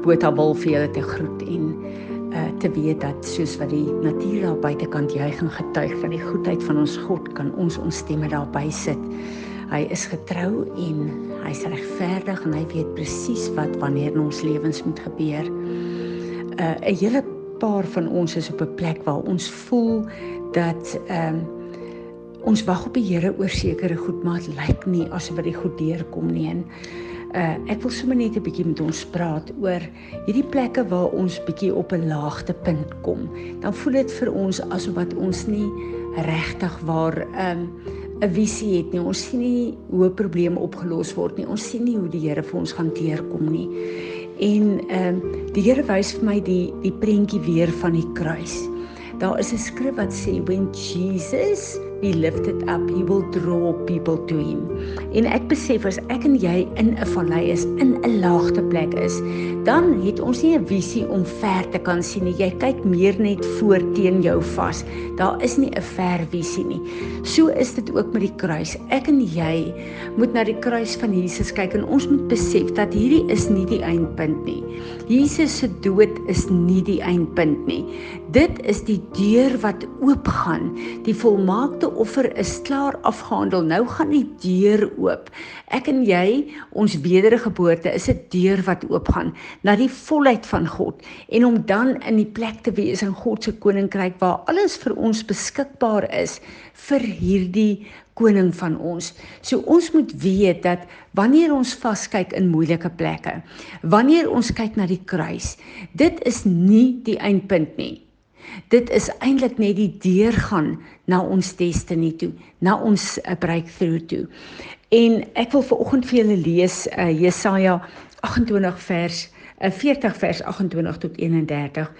nat botawil vir julle te groet en uh te weet dat soos wat die natuur daar buitekant juig en getuig van die goedheid van ons God, kan ons ons stemme daarby sit. Hy is getrou en hy's regverdig en hy weet presies wat wanneer in ons lewens moet gebeur. Uh 'n hele paar van ons is op 'n plek waar ons voel dat ehm um, ons wag op die Here oor sekere goed, maar dit lyk nie asof dit goed deurkom nie. En uh ek wil sommer net 'n bietjie met ons praat oor hierdie plekke waar ons bietjie op 'n laagtepunt kom. Dan voel dit vir ons asof wat ons nie regtig waar um 'n visie het nie. Ons sien nie hoe probleme opgelos word nie. Ons sien nie hoe die Here vir ons gaan deurkom nie. En ehm um, die Here wys vir my die die prentjie weer van die kruis. Daar is 'n skrif wat sê when Jesus be lifted up, he will draw people to him. En ek besef as ek en jy in 'n vallei is, in 'n laagte plek is, dan het ons nie 'n visie om ver te kan sien nie. Jy kyk meer net voor teen jou vas. Daar is nie 'n ver visie nie. So is dit ook met die kruis. Ek en jy moet na die kruis van Jesus kyk en ons moet besef dat hierdie is nie die eindpunt nie. Jesus se dood is nie die eindpunt nie. Dit is die deur wat oopgaan, die volmaakte offer is klaar afgehandel. Nou gaan die deur oop. Ek en jy, ons wedergeboorte is 'n deur wat oopgaan na die volheid van God en om dan in die plek te wees in God se koninkryk waar alles vir ons beskikbaar is vir hierdie koning van ons. So ons moet weet dat wanneer ons vaskyk in moeilike plekke, wanneer ons kyk na die kruis, dit is nie die eindpunt nie. Dit is eintlik net die deurgaan na ons destiny toe, na ons uh, breakthrough toe. En ek wil vanoggend vir julle lees uh, Jesaja 28 vers uh, 40 vers 28 tot 31.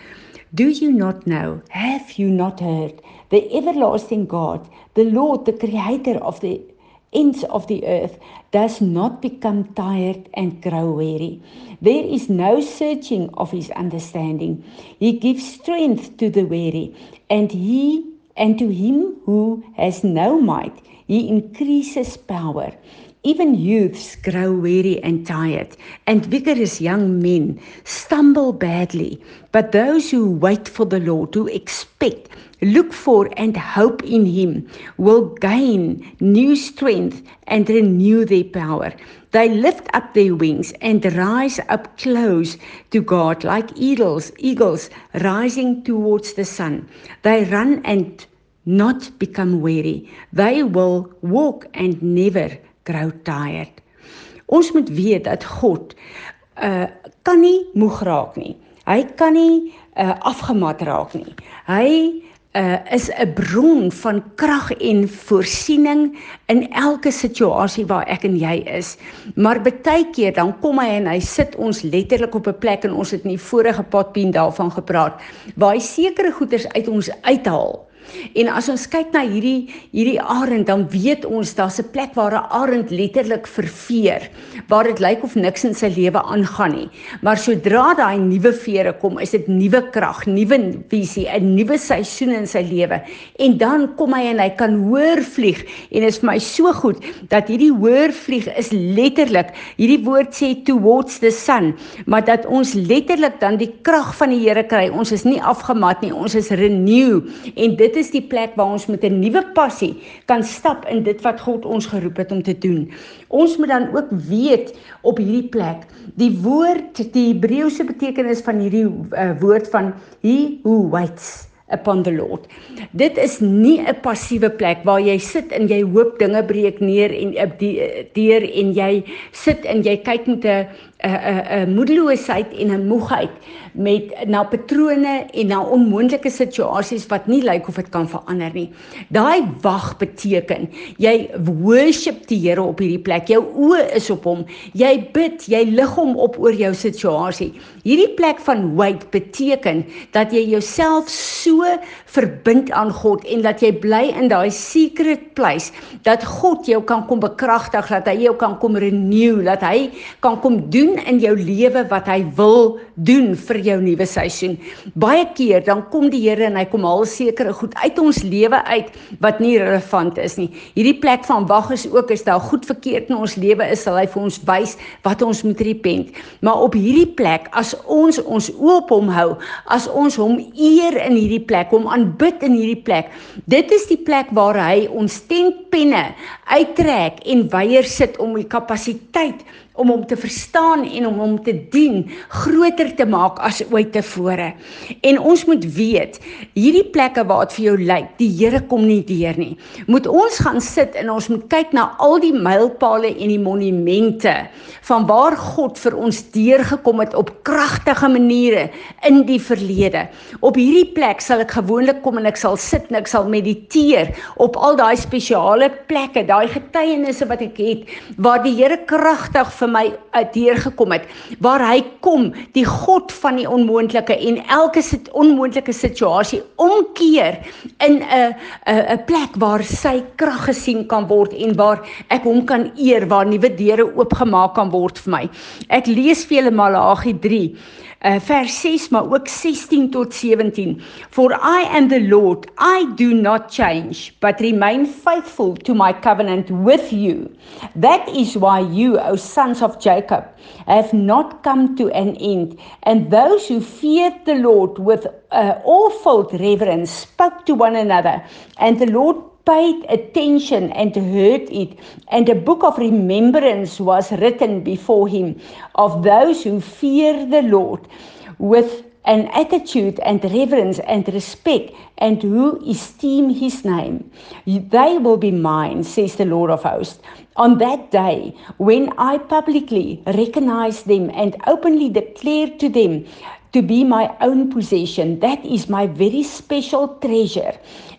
Do you not know? Have you not heard? The everlasting God, the Lord, the creator of the ends of the earth does not become tired and grow weary. There is no searching of his understanding. He gives strength to the weary, and he and to him who has no might, he increases power. Even youths grow weary and tired, and vigorous young men stumble badly. But those who wait for the Lord, who expect, look for, and hope in Him, will gain new strength and renew their power. They lift up their wings and rise up close to God like eagles, eagles rising towards the sun. They run and not become weary. They will walk and never grow tired. Ons moet weet dat God uh kan nie moeg raak nie. Hy kan nie uh afgemat raak nie. Hy uh is 'n bron van krag en voorsiening in elke situasie waar ek en jy is. Maar baie keer dan kom hy en hy sit ons letterlik op 'n plek en ons het in die vorige potpien daarvan gepraat waar hy sekere goeders uit ons uithaal En as ons kyk na hierdie hierdie arend, dan weet ons daar's 'n plek waar 'n arend letterlik verveer, waar dit lyk of niks in sy lewe aangaan nie. Maar sodra daai nuwe vere kom, is dit nuwe krag, nuwe visie, 'n nuwe seisoen in sy lewe. En dan kom hy en hy kan hoër vlieg en is vir my so goed dat hierdie hoër vlieg is letterlik, hierdie woord sê towards the sun, maar dat ons letterlik dan die krag van die Here kry. Ons is nie afgemat nie, ons is renew en dit is die plek waar ons met 'n nuwe passie kan stap in dit wat God ons geroep het om te doen. Ons moet dan ook weet op hierdie plek die woord die Hebreëse betekenis van hierdie uh, woord van he who waits upon the Lord. Dit is nie 'n passiewe plek waar jy sit en jy hoop dinge breek neer en uh, deur en jy sit en jy kyk met 'n 'n 'n moedeloosheid en 'n moegheid met na patrone en na onmoontlike situasies wat nie lyk of dit kan verander nie. Daai wag beteken jy worship die Here op hierdie plek. Jou oë is op hom. Jy bid, jy lig hom op oor jou situasie. Hierdie plek van wait beteken dat jy jouself so verbind aan God en dat jy bly in daai secret place dat God jou kan kom bekragtig, dat hy jou kan kom renew, dat hy kan kom doen doen in jou lewe wat hy wil doen vir jou nuwe seisoen. Baie keer dan kom die Here en hy kom al sekere goed uit ons lewe uit wat nie relevant is nie. Hierdie plek van wag is ook is daar goed verkeerd in ons lewe is sal hy vir ons wys wat ons moet repent. Maar op hierdie plek as ons ons oop hom hou, as ons hom eer in hierdie plek, hom aanbid in hierdie plek. Dit is die plek waar hy ons tentpenne uittrek en weier sit om die kapasiteit om hom te verstaan en om hom te dien groter te maak as ooit tevore. En ons moet weet, hierdie plekke waar dit vir jou lyk, die Here kom nie deur nie. Moet ons gaan sit en ons moet kyk na al die mylpale en die monumente van waar God vir ons deurgekom het op kragtige maniere in die verlede. Op hierdie plek sal ek gewoonlik kom en ek sal sit en ek sal mediteer op al daai spesiale plekke, daai getuienisse wat ek het waar die Here kragtig vir my uh, deurgekom het waar hy kom die God van die onmoontlike en elke sit onmoontlike situasie omkeer in 'n 'n 'n plek waar sy krag gesien kan word en waar ek hom kan eer waar nuwe deure oopgemaak kan word vir my. Ek lees vir julle Malagi 3 uh, vers 6 maar ook 16 tot 17 for i am the lord. I do not change but remain faithful to my covenant with you. That is why you o sons of jacob have not come to an end. And those who feared the lord with uh, awful reverence spoke to one another. And the lord paid attention and heard it, and a book of remembrance was written before him of those who fear the Lord with an attitude and reverence and respect and who esteem his name. They will be mine, says the Lord of hosts. On that day, when I publicly recognize them and openly declare to them to be my own possession, that is my very special treasure.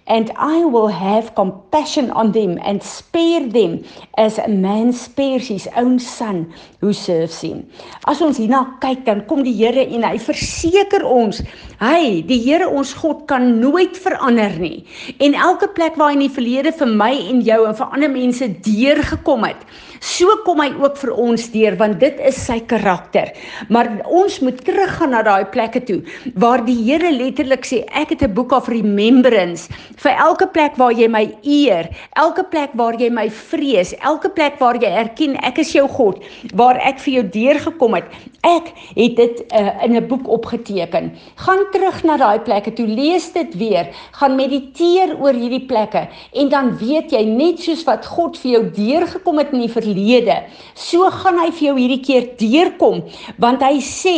and I will have compassion on them and spare them as a man spares his own son who serves him. As ons hierna kyk, dan kom die Here en hy verseker ons, hy, die Here ons God kan nooit verander nie. En elke plek waar hy in die verlede vir my en jou en vir ander mense deurgekom het, So kom hy ook vir ons deur want dit is sy karakter. Maar ons moet teruggaan na daai plekke toe waar die Here letterlik sê ek het 'n boek of remembrance vir elke plek waar jy my eer, elke plek waar jy my vrees, elke plek waar jy erken ek is jou God, waar ek vir jou deurgekom het. Ek het dit uh, in 'n boek opgeteken. Gaan terug na daai plekke toe, lees dit weer, gaan mediteer oor hierdie plekke en dan weet jy net soos wat God vir jou deurgekom het in die verlede. So gaan hy vir jou hierdie keer deurkom want hy sê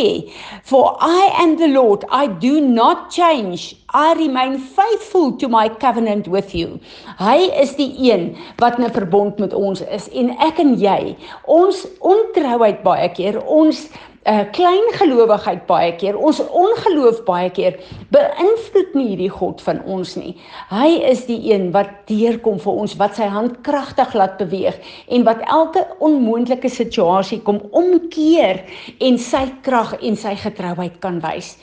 for I am the Lord. I do not change. I remain faithful to my covenant with you. Hy is die een wat 'n verbond met ons is. En ek en jy ons ontrouheid baie keer ons uh, klein gelowigheid baie keer, ons ongeloof baie keer beïnvloed nie hierdie God van ons nie. Hy is die een wat deurkom vir ons, wat sy hand kragtig laat beweeg en wat elke onmoontlike situasie kom omkeer en sy krag en sy getrouheid kan wys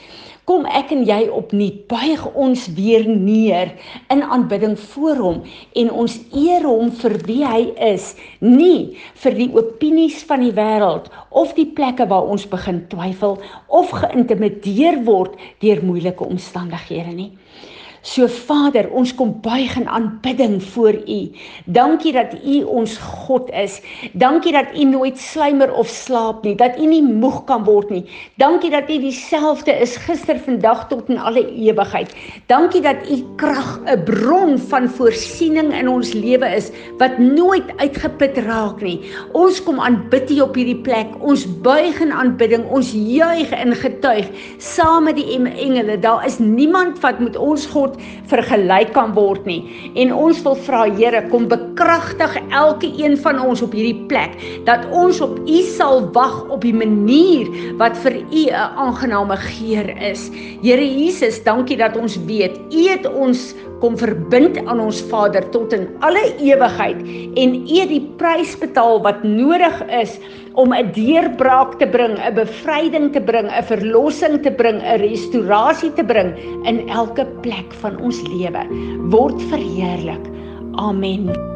kom ek en jy opnuut buig ons weer neer in aanbidding voor hom en ons eer hom vir wie hy is nie vir die opinies van die wêreld of die plekke waar ons begin twyfel of geïntimideer word deur moeilike omstandighede nie So Vader, ons kom buig in aanbidding voor U. Dankie dat U ons God is. Dankie dat U nooit sluimer of slaap nie, dat U nie moeg kan word nie. Dankie dat U dieselfde is gister, vandag tot in alle ewigheid. Dankie dat U krag 'n bron van voorsiening in ons lewe is wat nooit uitgeput raak nie. Ons kom aanbid U op hierdie plek. Ons buig in aanbidding. Ons juig en getuig saam met die engele. Daar is niemand wat met ons God God vergelyk kan word nie. En ons wil vra Here, kom bekragtig elke een van ons op hierdie plek dat ons op U sal wag op die manier wat vir U 'n aangename geur is. Here Jesus, dankie dat ons weet U het ons kom verbind aan ons Vader tot in alle ewigheid en U het die prys betaal wat nodig is om 'n deurbraak te bring, 'n bevryding te bring, 'n verlossing te bring, 'n restaurasie te bring in elke plek van ons lewe. Word verheerlik. Amen.